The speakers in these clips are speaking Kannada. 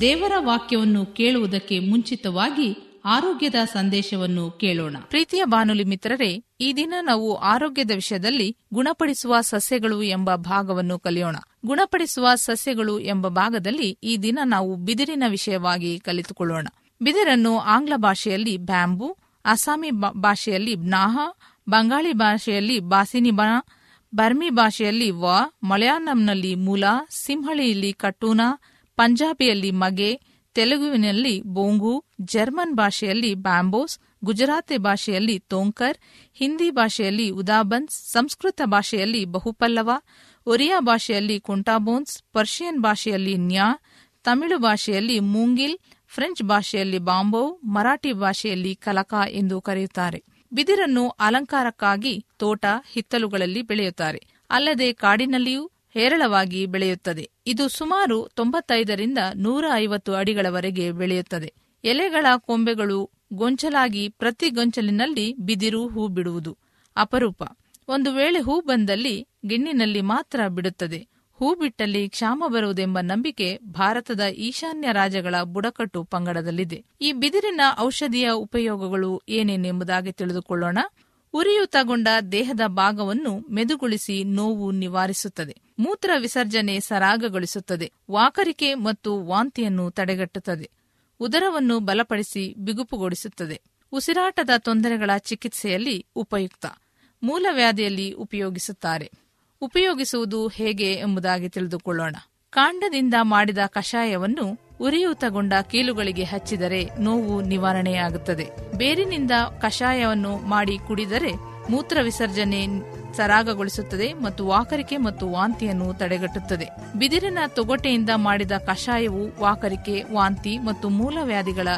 ದೇವರ ವಾಕ್ಯವನ್ನು ಕೇಳುವುದಕ್ಕೆ ಮುಂಚಿತವಾಗಿ ಆರೋಗ್ಯದ ಸಂದೇಶವನ್ನು ಕೇಳೋಣ. ಪ್ರೀತಿಯ ಬಾನುಲಿ ಮಿತ್ರರೇ, ಈ ದಿನ ನಾವು ಆರೋಗ್ಯದ ವಿಷಯದಲ್ಲಿ ಗುಣಪಡಿಸುವ ಸಸ್ಯಗಳು ಎಂಬ ಭಾಗವನ್ನು ಕಲಿಯೋಣ. ಗುಣಪಡಿಸುವ ಸಸ್ಯಗಳು ಎಂಬ ಭಾಗದಲ್ಲಿ ಈ ದಿನ ನಾವು ಬಿದಿರಿನ ವಿಷಯವಾಗಿ ಕಲಿತುಕೊಳ್ಳೋಣ. ಬಿದಿರನ್ನು ಆಂಗ್ಲ ಭಾಷೆಯಲ್ಲಿ ಬ್ಯಾಂಬು, ಅಸ್ಸಾಮಿ ಭಾಷೆಯಲ್ಲಿ ಬ್ನಾಹ ಬಂಗಾಳಿ ಭಾಷೆಯಲ್ಲಿ ಬಾಸಿನಿಬಾ, ಬರ್ಮಿ ಭಾಷೆಯಲ್ಲಿ ವ, ಮಲಯಾಳಂನಲ್ಲಿ ಮೂಲ, ಸಿಂಹಳಿಯಲ್ಲಿ ಕಟ್ಟೂನ ಪಂಜಾಬಿಯಲ್ಲಿ ಮಗೆ ತೆಲುಗುವಿನಲ್ಲಿ ಬೋಂಗು, ಜರ್ಮನ್ ಭಾಷೆಯಲ್ಲಿ ಬ್ಯಾಂಬೋಸ್, ಗುಜರಾತಿ ಭಾಷೆಯಲ್ಲಿ ತೋಂಕರ್, ಹಿಂದಿ ಭಾಷೆಯಲ್ಲಿ ಉದಾಬನ್ಸ್ ಸಂಸ್ಕೃತ ಭಾಷೆಯಲ್ಲಿ ಬಹುಪಲ್ಲವ, ಒರಿಯಾ ಭಾಷೆಯಲ್ಲಿ ಕುಂಟಾಬೋನ್ಸ್, ಪರ್ಷಿಯನ್ ಭಾಷೆಯಲ್ಲಿ ನ್ಯಾ, ತಮಿಳು ಭಾಷೆಯಲ್ಲಿ ಮೂಂಗಿಲ್, ಫ್ರೆಂಚ್ ಭಾಷೆಯಲ್ಲಿ ಬಾಂಬೋ, ಮರಾಠಿ ಭಾಷೆಯಲ್ಲಿ ಕಲಕ ಎಂದು ಕರೆಯುತ್ತಾರೆ. ಬಿದಿರನ್ನು ಅಲಂಕಾರಕ್ಕಾಗಿ ತೋಟ, ಹಿತ್ತಲುಗಳಲ್ಲಿ ಬೆಳೆಯುತ್ತಾರೆ. ಅಲ್ಲದೆ ಕಾಡಿನಲ್ಲಿಯೂ ಹೇರಳವಾಗಿ ಬೆಳೆಯುತ್ತದೆ. ಇದು ಸುಮಾರು ತೊಂಬತ್ತೈದರಿಂದ ನೂರ ಐವತ್ತು ಅಡಿಗಳವರೆಗೆ ಬೆಳೆಯುತ್ತದೆ. ಎಲೆಗಳ ಕೊಂಬೆಗಳು ಗೊಂಚಲಾಗಿ ಪ್ರತಿ ಗೊಂಚಲಿನಲ್ಲಿ ಬಿದಿರು ಹೂ ಬಿಡುವುದು ಅಪರೂಪ. ಒಂದು ವೇಳೆ ಹೂ ಬಂದಲ್ಲಿ ಗಿಣ್ಣಿನಲ್ಲಿ ಮಾತ್ರ ಬಿಡುತ್ತದೆ. ಹೂ ಬಿಟ್ಟಲ್ಲಿ ಕ್ಷಾಮ ಬರುವುದೆಂಬ ನಂಬಿಕೆ ಭಾರತದ ಈಶಾನ್ಯ ರಾಜ್ಯಗಳ ಬುಡಕಟ್ಟು ಪಂಗಡದಲ್ಲಿದೆ. ಈ ಬಿದಿರಿನ ಔಷಧೀಯ ಉಪಯೋಗಗಳು ಏನೇನೆಂಬುದಾಗಿ ತಿಳಿದುಕೊಳ್ಳೋಣ. ಉರಿಯೂತಗೊಂಡ ದೇಹದ ಭಾಗವನ್ನು ಮೆದುಗೊಳಿಸಿ ನೋವು ನಿವಾರಿಸುತ್ತದೆ. ಮೂತ್ರ ವಿಸರ್ಜನೆ ಸರಾಗಗೊಳಿಸುತ್ತದೆ. ವಾಕರಿಕೆ ಮತ್ತು ವಾಂತಿಯನ್ನು ತಡೆಗಟ್ಟುತ್ತದೆ. ಉದರವನ್ನು ಬಲಪಡಿಸಿ ಬಿಗುಪುಗೊಳಿಸುತ್ತದೆ. ಉಸಿರಾಟದ ತೊಂದರೆಗಳ ಚಿಕಿತ್ಸೆಯಲ್ಲಿ ಉಪಯುಕ್ತ. ಮೂಲವ್ಯಾಧಿಯಲ್ಲಿ ಉಪಯೋಗಿಸುತ್ತಾರೆ. ಉಪಯೋಗಿಸುವುದು ಹೇಗೆ ಎಂಬುದಾಗಿ ತಿಳಿದುಕೊಳ್ಳೋಣ. ಕಾಂಡದಿಂದ ಮಾಡಿದ ಕಷಾಯವನ್ನು ಉರಿಯೂತಗೊಂಡ ಕೀಲುಗಳಿಗೆ ಹಚ್ಚಿದರೆ ನೋವು ನಿವಾರಣೆಯಾಗುತ್ತದೆ. ಬೇರಿನಿಂದ ಕಷಾಯವನ್ನು ಮಾಡಿ ಕುಡಿದರೆ ಮೂತ್ರ ವಿಸರ್ಜನೆ ಸರಾಗಗೊಳಿಸುತ್ತದೆ ಮತ್ತು ವಾಕರಿಕೆ ಮತ್ತು ವಾಂತಿಯನ್ನು ತಡೆಗಟ್ಟುತ್ತದೆ. ಬಿದಿರಿನ ತೊಗಟೆಯಿಂದ ಮಾಡಿದ ಕಷಾಯವು ವಾಕರಿಕೆ, ವಾಂತಿ ಮತ್ತು ಮೂಲವ್ಯಾಧಿಗಳ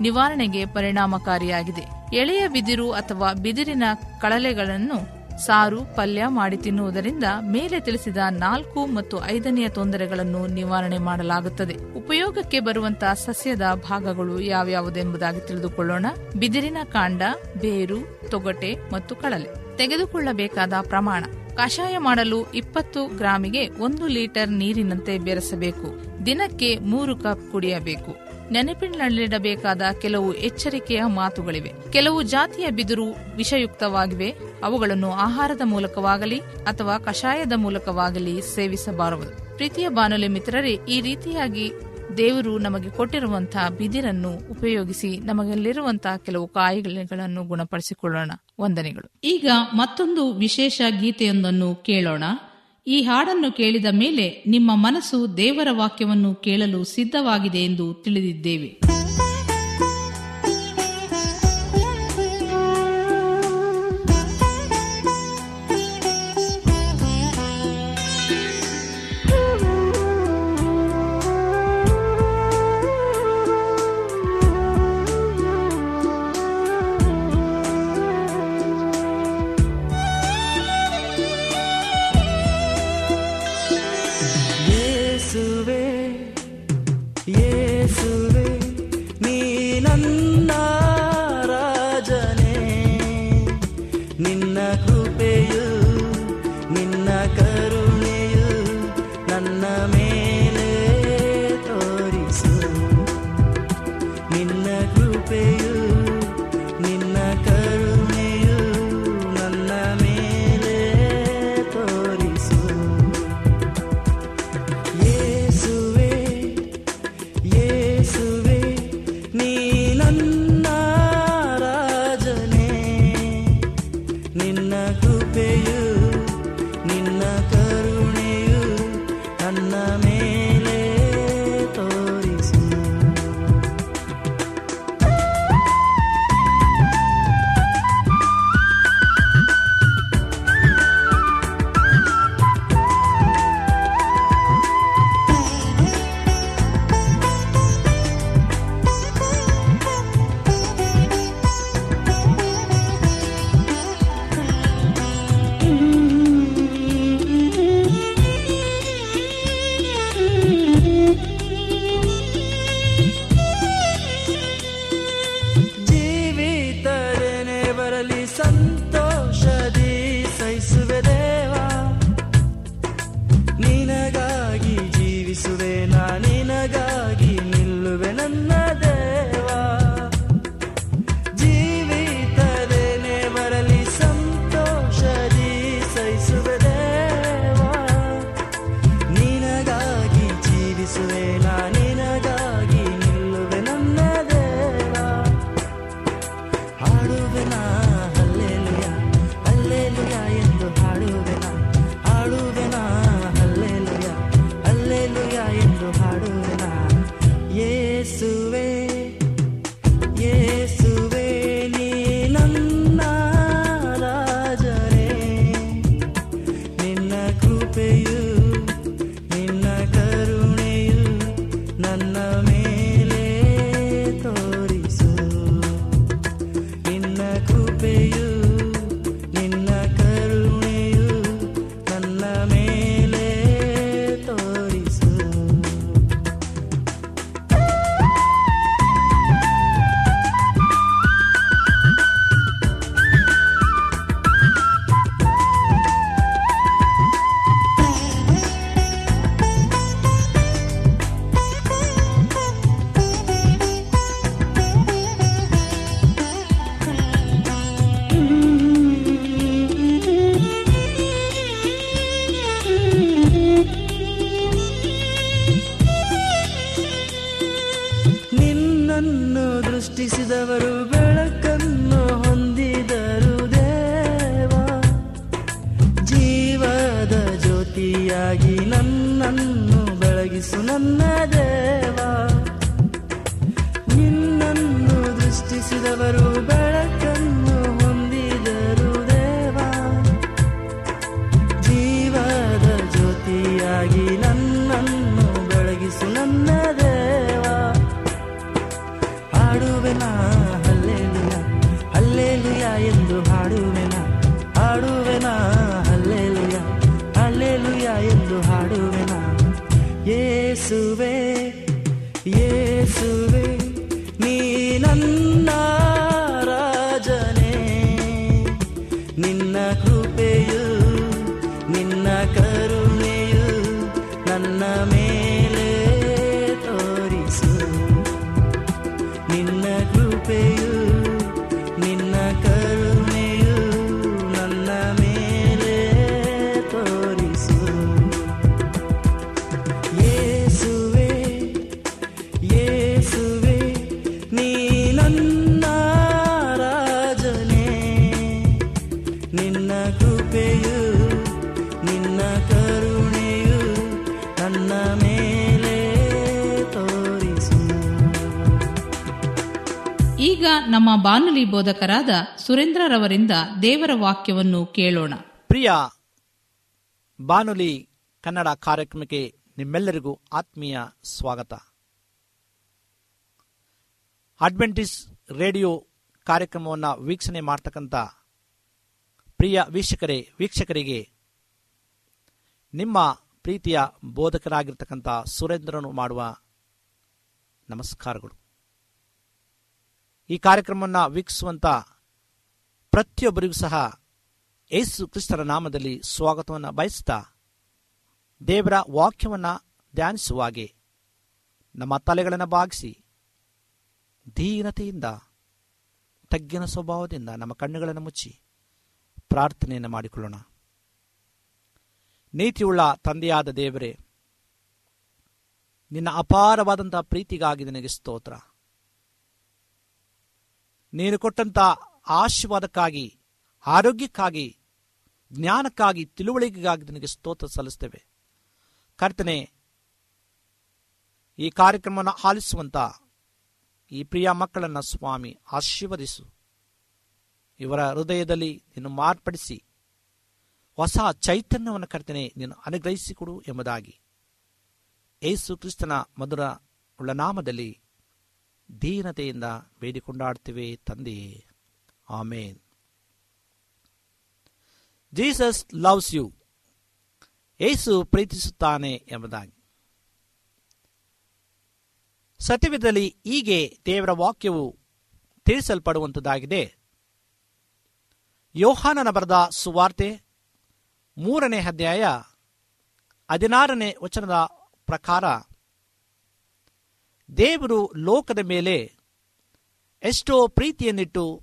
ನಿವಾರಣೆಗೆ ಪರಿಣಾಮಕಾರಿಯಾಗಿದೆ. ಎಳೆಯ ಬಿದಿರು ಅಥವಾ ಬಿದಿರಿನ ಕಳಲೆಗಳನ್ನು ಸಾರು, ಪಲ್ಯ ಮಾಡಿ ತಿನ್ನುವುದರಿಂದ ಮೇಲೆ ತಿಳಿಸಿದ ನಾಲ್ಕು ಮತ್ತು ಐದನೆಯ ತೊಂದರೆಗಳನ್ನು ನಿವಾರಣೆ ಮಾಡಲಾಗುತ್ತದೆ. ಉಪಯೋಗಕ್ಕೆ ಬರುವಂತಹ ಸಸ್ಯದ ಭಾಗಗಳು ಯಾವ್ಯಾವುದೆಂಬುದಾಗಿ ತಿಳಿದುಕೊಳ್ಳೋಣ. ಬಿದಿರಿನ ಕಾಂಡ, ಬೇರು, ತೊಗಟೆ ಮತ್ತು ಕಳಲೆ ತೆಗೆದುಕೊಳ್ಳಬೇಕಾದ ಪ್ರಮಾಣ. ಕಷಾಯ ಮಾಡಲು ಇಪ್ಪತ್ತು ಗ್ರಾಮಿಗೆ ಒಂದು ಲೀಟರ್ ನೀರಿನಂತೆ ಬೆರೆಸಬೇಕು. ದಿನಕ್ಕೆ ಮೂರು ಕಪ್ ಕುಡಿಯಬೇಕು. ನೆನಪಿನಲ್ಲಿಡಬೇಕಾದ ಕೆಲವು ಎಚ್ಚರಿಕೆಯ ಮಾತುಗಳಿವೆ. ಕೆಲವು ಜಾತಿಯ ಬಿದಿರು ವಿಷಯುಕ್ತವಾಗಿವೆ. ಅವುಗಳನ್ನು ಆಹಾರದ ಮೂಲಕವಾಗಲಿ ಅಥವಾ ಕಷಾಯದ ಮೂಲಕವಾಗಲಿ ಸೇವಿಸಬಾರದು. ಪ್ರೀತಿಯ ಬಾನುಲಿ ಮಿತ್ರರೇ, ಈ ರೀತಿಯಾಗಿ ದೇವರು ನಮಗೆ ಕೊಟ್ಟಿರುವಂತಹ ಬಿದಿರನ್ನು ಉಪಯೋಗಿಸಿ ನಮಗಲ್ಲಿರುವಂತಹ ಕೆಲವು ಕಾಯಿಲೆಗಳನ್ನು ಗುಣಪಡಿಸಿಕೊಳ್ಳೋಣ. ವಂದನೆಗಳು. ಈಗ ಮತ್ತೊಂದು ವಿಶೇಷ ಗೀತೆಯೊಂದನ್ನು ಕೇಳೋಣ. ಈ ಹಾಡನ್ನು ಕೇಳಿದ ಮೇಲೆ ನಿಮ್ಮ ಮನಸ್ಸು ದೇವರ ವಾಕ್ಯವನ್ನು ಕೇಳಲು ಸಿದ್ಧವಾಗಿದೆ ಎಂದು ತಿಳಿದಿದ್ದೇವೆ. love Sylvain. ಈಗ ನಮ್ಮ ಬಾನುಲಿ ಬೋಧಕರಾದ ಸುರೇಂದ್ರರವರಿಂದ ದೇವರ ವಾಕ್ಯವನ್ನು ಕೇಳೋಣ. ಪ್ರಿಯ ಬಾನುಲಿ ಕನ್ನಡ ಕಾರ್ಯಕ್ರಮಕ್ಕೆ ನಿಮ್ಮೆಲ್ಲರಿಗೂ ಆತ್ಮೀಯ ಸ್ವಾಗತ. ಅಡ್ವೆಂಟಿಸ್ ರೇಡಿಯೋ ಕಾರ್ಯಕ್ರಮವನ್ನು ವೀಕ್ಷಣೆ ಮಾಡ್ತಕ್ಕಂಥ ಪ್ರಿಯ ವೀಕ್ಷಕರೇ, ವೀಕ್ಷಕರಿಗೆ ನಿಮ್ಮ ಪ್ರೀತಿಯ ಬೋಧಕರಾಗಿರ್ತಕ್ಕಂಥ ಸುರೇಂದ್ರನು ಮಾಡುವ ನಮಸ್ಕಾರಗಳು. ಈ ಕಾರ್ಯಕ್ರಮವನ್ನು ವೀಕ್ಷಿಸುವಂಥ ಪ್ರತಿಯೊಬ್ಬರಿಗೂ ಸಹ ಯೇಸು ಕ್ರಿಸ್ತರ ನಾಮದಲ್ಲಿ ಸ್ವಾಗತವನ್ನು ಬಯಸ್ತಾ ದೇವರ ವಾಕ್ಯವನ್ನು ಧ್ಯಾನಿಸುವಾಗೆ ನಮ್ಮ ತಲೆಗಳನ್ನು ಬಾಗಿಸಿ ಧೀನತೆಯಿಂದ, ತಗ್ಗಿನ ಸ್ವಭಾವದಿಂದ ನಮ್ಮ ಕಣ್ಣುಗಳನ್ನು ಮುಚ್ಚಿ ಪ್ರಾರ್ಥನೆಯನ್ನು ಮಾಡಿಕೊಳ್ಳೋಣ. ನೀತಿಯುಳ್ಳ ತಂದೆಯಾದ ದೇವರೇ, ನಿನ್ನ ಅಪಾರವಾದಂಥ ಪ್ರೀತಿಗಾಗಿ ನಿನಗೆ ಸ್ತೋತ್ರ. ನೀನು ಕೊಟ್ಟಂತ ಆಶೀರ್ವಾದಕ್ಕಾಗಿ, ಆರೋಗ್ಯಕ್ಕಾಗಿ, ಜ್ಞಾನಕ್ಕಾಗಿ, ತಿಳುವಳಿಕೆಗಾಗಿ ನಿನಗೆ ಸ್ತೋತ್ರ ಸಲ್ಲಿಸ್ತೇವೆ. ಕರ್ತನೆ, ಈ ಕಾರ್ಯಕ್ರಮವನ್ನು ಆಲಿಸುವಂತ ಈ ಪ್ರಿಯ ಮಕ್ಕಳನ್ನ ಸ್ವಾಮಿ ಆಶೀರ್ವದಿಸು. ಇವರ ಹೃದಯದಲ್ಲಿ ನೀನು ಮಾರ್ಪಡಿಸಿ, ಹೊಸ ಚೈತನ್ಯವನ್ನು ಕರ್ತನೆ ನೀನು ಅನುಗ್ರಹಿಸಿಕೊಡು ಎಂಬುದಾಗಿ. ಏಸು ಕ್ರಿಸ್ತನ ಮಧುರ ಉಳ್ಳ ನಾಮದಲ್ಲಿ ದೀನತೆಯಿಂದ ಬೇಡಿಕೊಂಡಾಡ್ತೇವೆ ತಂದೆಯೇ ಆಮೇನ್. Jesus loves you. ಏಸು ಪ್ರೀತಿಸುತ್ತಾನೆ ಎಂಬುದಾಗಿ. ಸತ್ಯವಿದ್ದಲ್ಲಿ ಹೀಗೆ ದೇವರ ವಾಕ್ಯವು ತಿಳಿಸಲ್ಪಡುವಂಥದ್ದಾಗಿದೆ ಯೋಹಾನನ ಬರೆದ ಸುವಾರ್ತೆ ಮೂರನೇ ಅಧ್ಯಾಯ ಹದಿನಾರನೇ ವಚನದ ಪ್ರಕಾರ ದೇವರು ಲೋಕದ ಮೇಲೆ ಎಷ್ಟೋ ಪ್ರೀತಿಯನ್ನಿಟ್ಟು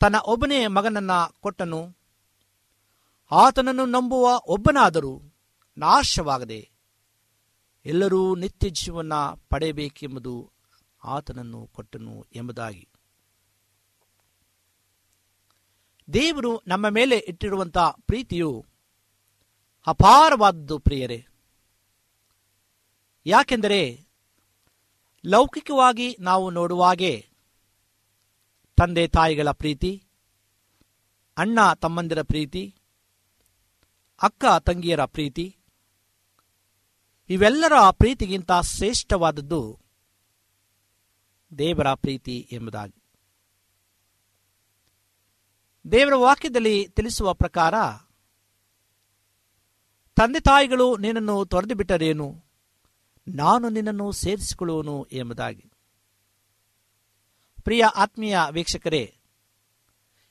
ತನ್ನ ಒಬ್ಬನೇ ಮಗನನ್ನ ಕೊಟ್ಟನು. ಆತನನ್ನು ನಂಬುವ ಒಬ್ಬನಾದರೂ ನಾಶವಾಗದೆ ಎಲ್ಲರೂ ನಿತ್ಯ ಜೀವನ ಪಡೆಯಬೇಕೆಂಬುದು ಆತನನ್ನು ಕೊಟ್ಟನು ಎಂಬುದಾಗಿ. ದೇವರು ನಮ್ಮ ಮೇಲೆ ಇಟ್ಟಿರುವಂಥ ಪ್ರೀತಿಯು ಅಪಾರವಾದದ್ದು ಪ್ರಿಯರೇ. ಯಾಕೆಂದರೆ ಲೌಕಿಕವಾಗಿ ನಾವು ನೋಡುವಾಗೆ ತಂದೆ ತಾಯಿಗಳ ಪ್ರೀತಿ, ಅಣ್ಣ ತಮ್ಮಂದಿರ ಪ್ರೀತಿ, ಅಕ್ಕ ತಂಗಿಯರ ಪ್ರೀತಿ, ಇವೆಲ್ಲರ ಪ್ರೀತಿಗಿಂತ ಶ್ರೇಷ್ಠವಾದದ್ದು ದೇವರ ಪ್ರೀತಿ ಎಂಬುದಾಗಿ. ದೇವರ ವಾಕ್ಯದಲ್ಲಿ ತಿಳಿಸುವ ಪ್ರಕಾರ, ತಂದೆ ತಾಯಿಗಳು ನಿನ್ನನ್ನು ತೊರೆದು ಬಿಟ್ಟರೇನು ನಾನು ನಿನ್ನನ್ನು ಸೇರಿಸಿಕೊಳ್ಳುವನು ಎಂಬುದಾಗಿ. ಪ್ರಿಯ ಆತ್ಮೀಯ ವೀಕ್ಷಕರೇ,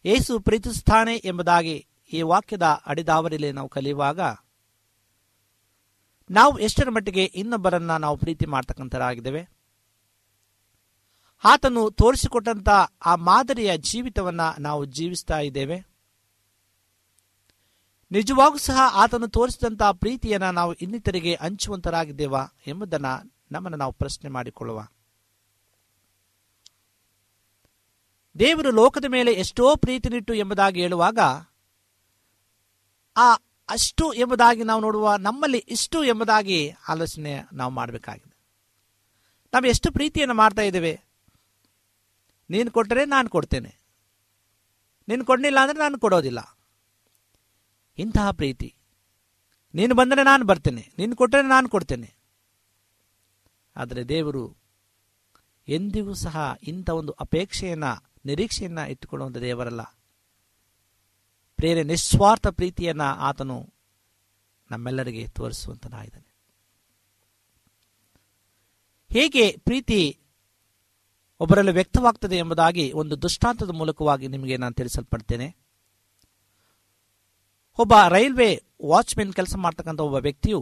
ಏಸು ಪ್ರೀತಿಸುತ್ತಾನೆ ಎಂಬುದಾಗಿ ಈ ವಾಕ್ಯದ ಅಡಿದಾವರಿಲೆ ನಾವು ಕಲಿಯುವಾಗ, ನಾವು ಎಷ್ಟರ ಮಟ್ಟಿಗೆ ಇನ್ನೊಬ್ಬರನ್ನ ನಾವು ಪ್ರೀತಿ ಮಾಡ್ತಕ್ಕಂಥರಾಗಿದ್ದೇವೆ. ಆತನು ತೋರಿಸಿಕೊಟ್ಟಂತ ಆ ಮಾದರಿಯ ಜೀವಿತವನ್ನ ನಾವು ಜೀವಿಸ್ತಾ ಇದ್ದೇವೆ. ನಿಜವಾಗೂ ಸಹ ಆತನು ತೋರಿಸಿದಂತಹ ಪ್ರೀತಿಯನ್ನ ನಾವು ಇನ್ನಿತರಿಗೆ ಹಂಚುವಂತರಾಗಿದ್ದೇವಾ ಎಂಬುದನ್ನು ನಮ್ಮನ್ನು ನಾವು ಪ್ರಶ್ನೆ ಮಾಡಿಕೊಳ್ಳುವ. ದೇವರು ಲೋಕದ ಮೇಲೆ ಎಷ್ಟೋ ಪ್ರೀತಿನಿಟ್ಟು ಎಂಬುದಾಗಿ ಹೇಳುವಾಗ, ಆ ಅಷ್ಟು ಎಂಬುದಾಗಿ ನಾವು ನೋಡುವ, ನಮ್ಮಲ್ಲಿ ಇಷ್ಟು ಎಂಬುದಾಗಿ ಆಲೋಚನೆ ನಾವು ಮಾಡಬೇಕಾಗಿದೆ. ನಾವು ಎಷ್ಟು ಪ್ರೀತಿಯನ್ನು ಮಾಡ್ತಾ ಇದ್ದೇವೆ. ನೀನು ಕೊಟ್ಟರೆ ನಾನು ಕೊಡ್ತೇನೆ. ನೀನು ಕೊಡಲಿಲ್ಲ ಅಂದರೆ ನಾನು ಕೊಡೋದಿಲ್ಲ. ಇಂತಹ ಪ್ರೀತಿ. ನೀನು ಬಂದರೆ ನಾನು ಬರ್ತೇನೆ. ನೀನು ಕೊಟ್ಟರೆ ನಾನು ಕೊಡ್ತೇನೆ. ಆದರೆ ದೇವರು ಎಂದಿಗೂ ಸಹ ಇಂಥ ಒಂದು ಅಪೇಕ್ಷೆಯನ್ನು, ನಿರೀಕ್ಷೆಯನ್ನು ಇಟ್ಟುಕೊಳ್ಳುವಂಥ ದೇವರಲ್ಲ. ಪ್ರೇರೆ ನಿಸ್ವಾರ್ಥ ಪ್ರೀತಿಯನ್ನು ಆತನು ನಮ್ಮೆಲ್ಲರಿಗೆ ತೋರಿಸುವಂತನಾಗಿದ್ದಾನೆ. ಹೇಗೆ ಪ್ರೀತಿ ಒಬ್ಬರಲ್ಲಿ ವ್ಯಕ್ತವಾಗ್ತದೆ ಎಂಬುದಾಗಿ ಒಂದು ದೃಷ್ಟಾಂತದ ಮೂಲಕವಾಗಿ ನಿಮಗೆ ನಾನು ತಿಳಿಸಲ್ಪಡ್ತೇನೆ. ಒಬ್ಬ ರೈಲ್ವೆ ವಾಚ್ಮೆನ್ ಕೆಲಸ ಮಾಡ್ತಕ್ಕಂಥ ಒಬ್ಬ ವ್ಯಕ್ತಿಯು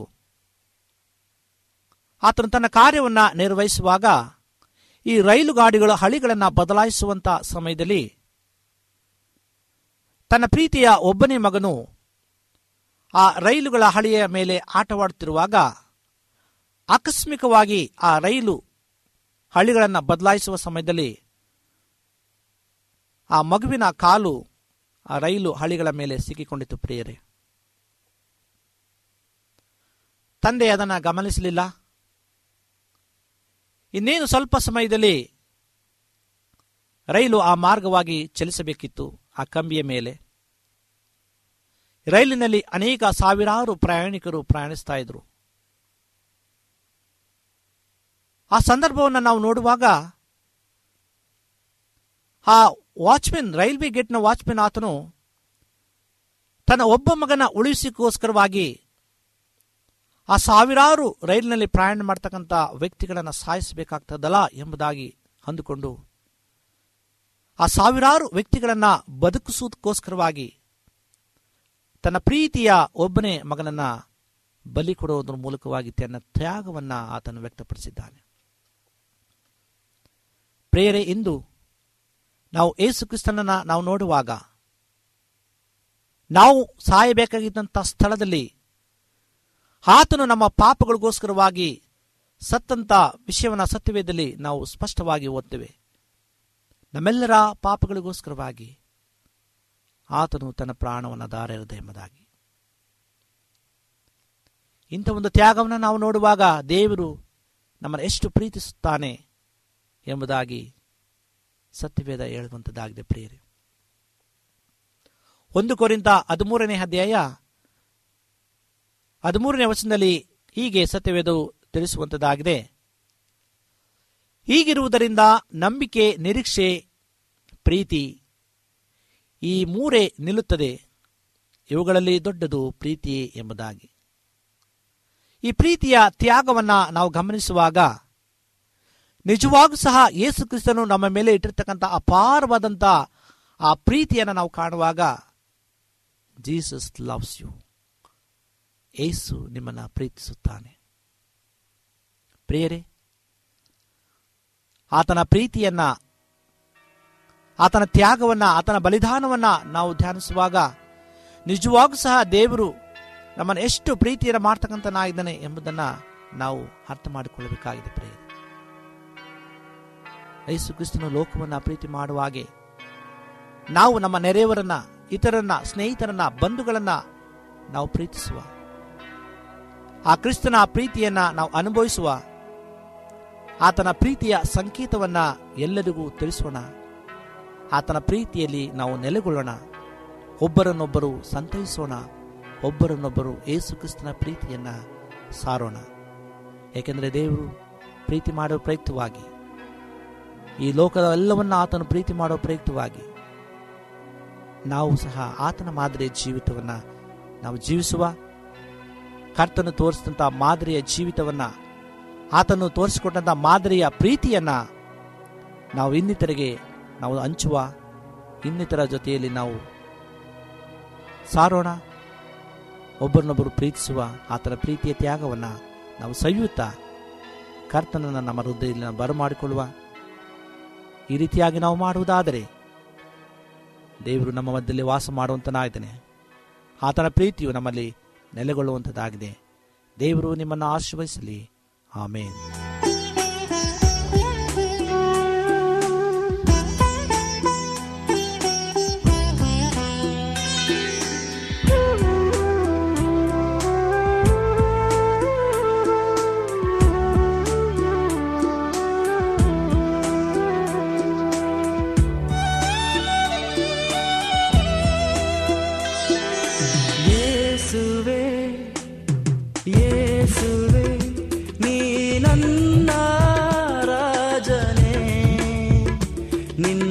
ಆತನು ತನ್ನ ಕಾರ್ಯವನ್ನ ನಿರ್ವಹಿಸುವಾಗ ಈ ರೈಲು ಗಾಡಿಗಳ ಹಳಿಗಳನ್ನು ಬದಲಾಯಿಸುವಂತ ಸಮಯದಲ್ಲಿ ತನ್ನ ಪ್ರೀತಿಯ ಒಬ್ಬನೇ ಮಗನು ಆ ರೈಲುಗಳ ಹಳಿಯ ಮೇಲೆ ಆಟವಾಡುತ್ತಿರುವಾಗ ಆಕಸ್ಮಿಕವಾಗಿ ಆ ರೈಲು ಹಳಿಗಳನ್ನು ಬದಲಾಯಿಸುವ ಸಮಯದಲ್ಲಿ ಆ ಮಗುವಿನ ಕಾಲು ಆ ರೈಲು ಹಳಿಗಳ ಮೇಲೆ ಸಿಕ್ಕಿಕೊಂಡಿತು ಪ್ರಿಯರೇ. ತಂದೆ ಅದನ್ನು ಗಮನಿಸಲಿಲ್ಲ. ಇನ್ನೇನು ಸ್ವಲ್ಪ ಸಮಯದಲ್ಲಿ ರೈಲು ಆ ಮಾರ್ಗವಾಗಿ ಚಲಿಸಬೇಕಿತ್ತು ಆ ಕಂಬಿಯ ಮೇಲೆ. ರೈಲಿನಲ್ಲಿ ಅನೇಕ ಸಾವಿರಾರು ಪ್ರಯಾಣಿಕರು ಪ್ರಯಾಣಿಸ್ತಾ ಇದ್ರು. ಆ ಸಂದರ್ಭವನ್ನು ನಾವು ನೋಡುವಾಗ ಆ ವಾಚ್ಮೆನ್ ರೈಲ್ವೆ ಗೇಟ್ನ ವಾಚ್ಮೆನ್ ಆತನು ತನ್ನ ಒಬ್ಬ ಮಗನ ಉಳಿಸಿಕೋಸ್ಕರವಾಗಿ ಆ ಸಾವಿರಾರು ರೈಲಿನಲ್ಲಿ ಪ್ರಯಾಣ ಮಾಡ್ತಕ್ಕಂಥ ವ್ಯಕ್ತಿಗಳನ್ನು ಸಾಯಿಸಬೇಕಾಗ್ತದಲ್ಲ ಎಂಬುದಾಗಿ ಅಂದುಕೊಂಡು ಆ ಸಾವಿರಾರು ವ್ಯಕ್ತಿಗಳನ್ನು ಬದುಕಿಸುವುದಕ್ಕೋಸ್ಕರವಾಗಿ ತನ್ನ ಪ್ರೀತಿಯ ಒಬ್ಬನೇ ಮಗನನ್ನ ಬಲಿ ಕೊಡುವುದರ ಮೂಲಕವಾಗಿ ತನ್ನ ತ್ಯಾಗವನ್ನ ಆತನು ವ್ಯಕ್ತಪಡಿಸಿದ್ದಾನೆ. ಪ್ರೇರೆ, ಇಂದು ನಾವು ಏಸು ಕ್ರಿಸ್ತನನ್ನು ನಾವು ನೋಡುವಾಗ, ನಾವು ಸಾಯಬೇಕಾಗಿದ್ದಂಥ ಸ್ಥಳದಲ್ಲಿ ಆತನು ನಮ್ಮ ಪಾಪಗಳಿಗೋಸ್ಕರವಾಗಿ ಸತ್ತಂತ ವಿಷಯವನ್ನು ಸತ್ಯವೇದಲ್ಲಿ ನಾವು ಸ್ಪಷ್ಟವಾಗಿ ಓದ್ತೇವೆ. ನಮ್ಮೆಲ್ಲರ ಪಾಪಗಳಿಗೋಸ್ಕರವಾಗಿ ಆತನು ತನ್ನ ಪ್ರಾಣವನ್ನು ದಾರಿರದೆ ಎಂಬುದಾಗಿ. ಇಂಥ ಒಂದು ತ್ಯಾಗವನ್ನು ನಾವು ನೋಡುವಾಗ ದೇವರು ನಮ್ಮನ್ನು ಎಷ್ಟು ಪ್ರೀತಿಸುತ್ತಾನೆ ಎಂಬುದಾಗಿ ಸತ್ಯವೇದ ಹೇಳುವಂಥದ್ದಾಗಿದೆ ಪ್ರಿಯರೇ. ಒಂದು ಕೋರಿಂದ ಹದಿಮೂರನೇ ಅಧ್ಯಾಯ ಹದಿಮೂರನೇ ವಚನದಲ್ಲಿ ಹೀಗೆ ಸತ್ಯವೇದವು ತಿಳಿಸುವಂಥದ್ದಾಗಿದೆ. ಹೀಗಿರುವುದರಿಂದ ನಂಬಿಕೆ, ನಿರೀಕ್ಷೆ, ಪ್ರೀತಿ ಈ ಮೂರೇ ನಿಲ್ಲುತ್ತದೆ. ಇವುಗಳಲ್ಲಿ ದೊಡ್ಡದು ಪ್ರೀತಿ ಎಂಬುದಾಗಿ. ಈ ಪ್ರೀತಿಯ ತ್ಯಾಗವನ್ನ ನಾವು ಗಮನಿಸುವಾಗ ನಿಜವಾಗೂ ಸಹ ಯೇಸು ಕ್ರಿಸ್ತನು ನಮ್ಮ ಮೇಲೆ ಇಟ್ಟಿರ್ತಕ್ಕಂಥ ಅಪಾರವಾದಂಥ ಆ ಪ್ರೀತಿಯನ್ನು ನಾವು ಕಾಣುವಾಗ, ಜೀಸಸ್ ಲವ್ಸ್ ಯು. ಏಸು ನಿಮ್ಮನ್ನು ಪ್ರೀತಿಸುತ್ತಾನೆ. ಪ್ರಿಯರೇ, ಆತನ ಪ್ರೀತಿಯನ್ನ, ಆತನ ತ್ಯಾಗವನ್ನ, ಆತನ ಬಲಿದಾನವನ್ನು ನಾವು ಧ್ಯಾನಿಸುವಾಗ ನಿಜವಾಗೂ ಸಹ ದೇವರು ನಮ್ಮನ್ನು ಎಷ್ಟು ಪ್ರೀತಿಯನ್ನು ಮಾಡ್ತಕ್ಕಂಥನಾಗಿದ್ದಾನೆ ಎಂಬುದನ್ನು ನಾವು ಅರ್ಥ ಮಾಡಿಕೊಳ್ಳಬೇಕಾಗಿದೆ ಪ್ರಿಯ ಯೇಸು ಕ್ರಿಸ್ತನು ಲೋಕವನ್ನು ಪ್ರೀತಿ ಮಾಡುವ ಹಾಗೆ. ನಾವು ನಮ್ಮ ನೆರೆಯವರನ್ನ ಇತರನ್ನ ಸ್ನೇಹಿತರನ್ನ, ಬಂಧುಗಳನ್ನ ನಾವು ಪ್ರೀತಿಸುವ. ಆ ಕ್ರಿಸ್ತನ ಪ್ರೀತಿಯನ್ನ ನಾವು ಅನುಭವಿಸುವ. ಆತನ ಪ್ರೀತಿಯ ಸಂಕೇತವನ್ನ ಎಲ್ಲರಿಗೂ ತಿಳಿಸೋಣ. ಆತನ ಪ್ರೀತಿಯಲ್ಲಿ ನಾವು ನೆಲೆಗೊಳ್ಳೋಣ. ಒಬ್ಬರನ್ನೊಬ್ಬರು ಸಂತೈಸೋಣ. ಒಬ್ಬರನ್ನೊಬ್ಬರು ಏಸು ಕ್ರಿಸ್ತನ ಪ್ರೀತಿಯನ್ನ ಸಾರೋಣ. ಏಕೆಂದರೆ ದೇವರು ಪ್ರೀತಿ ಮಾಡುವ ಪ್ರಯುಕ್ತವಾಗಿ ಈ ಲೋಕದ ಎಲ್ಲವನ್ನ ಆತನು ಪ್ರೀತಿ ಮಾಡುವ ಪ್ರಯುಕ್ತವಾಗಿ ನಾವು ಸಹ ಆತನ ಮಾದರಿಯ ಜೀವಿತವನ್ನ ನಾವು ಜೀವಿಸುವ. ಕರ್ತನು ತೋರಿಸಿದಂಥ ಮಾದರಿಯ ಜೀವಿತವನ್ನ, ಆತನು ತೋರಿಸಿಕೊಟ್ಟಂಥ ಮಾದರಿಯ ಪ್ರೀತಿಯನ್ನ ನಾವು ಇನ್ನಿತರಿಗೆ ನಾವು ಹಂಚುವ. ಇನ್ನಿತರ ಜೊತೆಯಲ್ಲಿ ನಾವು ಸಾರೋಣ. ಒಬ್ಬರನ್ನೊಬ್ಬರು ಪ್ರೀತಿಸುವ, ಆತನ ಪ್ರೀತಿಯ ತ್ಯಾಗವನ್ನು ನಾವು ಸವಿಯುತ್ತಾ ಕರ್ತನನ್ನು ನಮ್ಮ ಹೃದಯದಲ್ಲಿ ಬರಮಾಡಿಕೊಳ್ಳುವ. ಈ ರೀತಿಯಾಗಿ ನಾವು ಮಾಡುವುದಾದರೆ ದೇವರು ನಮ್ಮ ಮಧ್ಯದಲ್ಲಿ ವಾಸ ಮಾಡುವಂತನಾಗಿದ್ದಾನೆ. ಆತನ ಪ್ರೀತಿಯು ನಮ್ಮಲ್ಲಿ ನೆಲೆಗೊಳ್ಳುವಂಥದ್ದಾಗಿದೆ ದೇವರು ನಿಮ್ಮನ್ನು ಆಶೀರ್ವದಿಸಲಿ. ಆಮೇನ್. നിൻ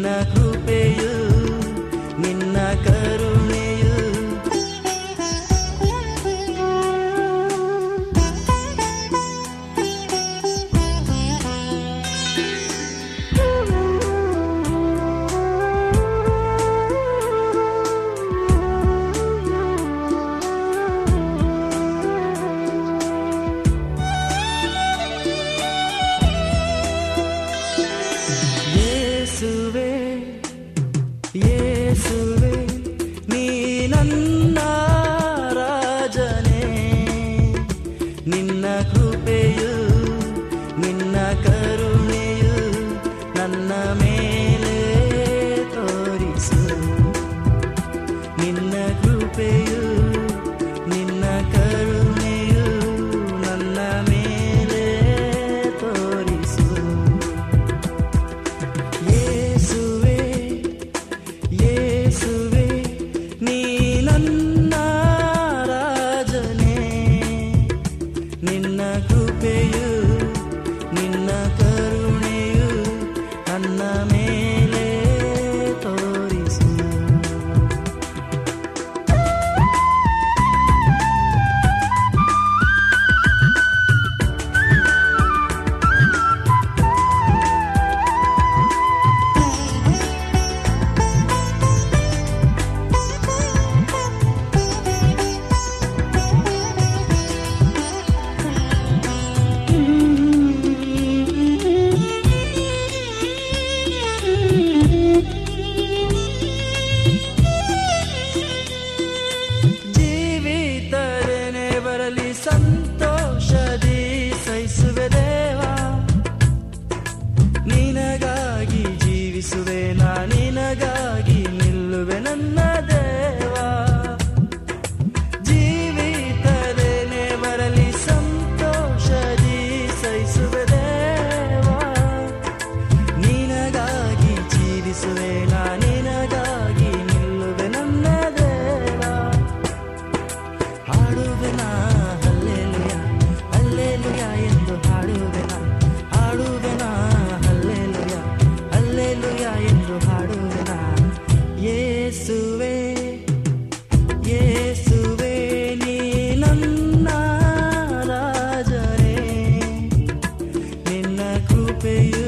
Baby.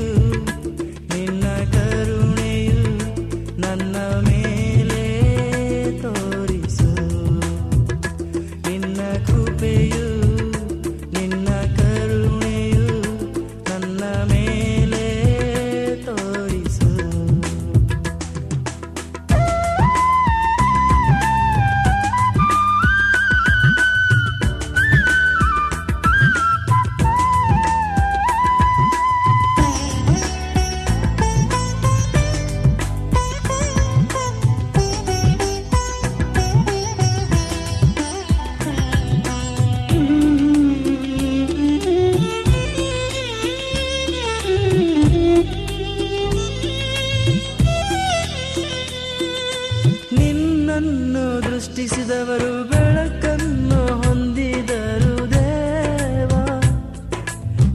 ಬೆಳಕನ್ನು ಹೊಂದಿದರು ದೇವ.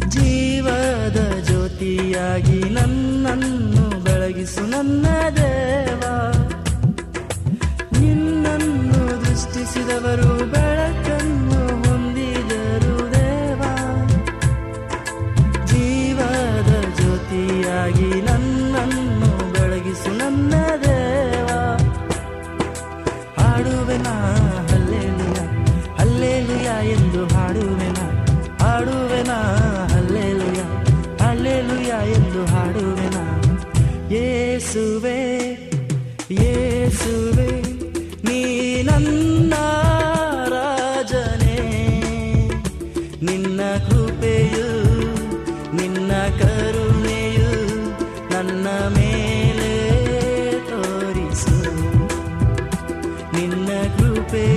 ಜೀವದ ಜ್ಯೋತಿಯಾಗಿ ನನ್ನನ್ನು ಬೆಳಗಿಸು ನನ್ನ ದೇವಾ. ನಿನ್ನನ್ನು ದೃಷ್ಟಿಸಿದವರು ಮೇಲೆ ತೋರಿಸು. ನಿನ್ನ ಕೃಪೆಯು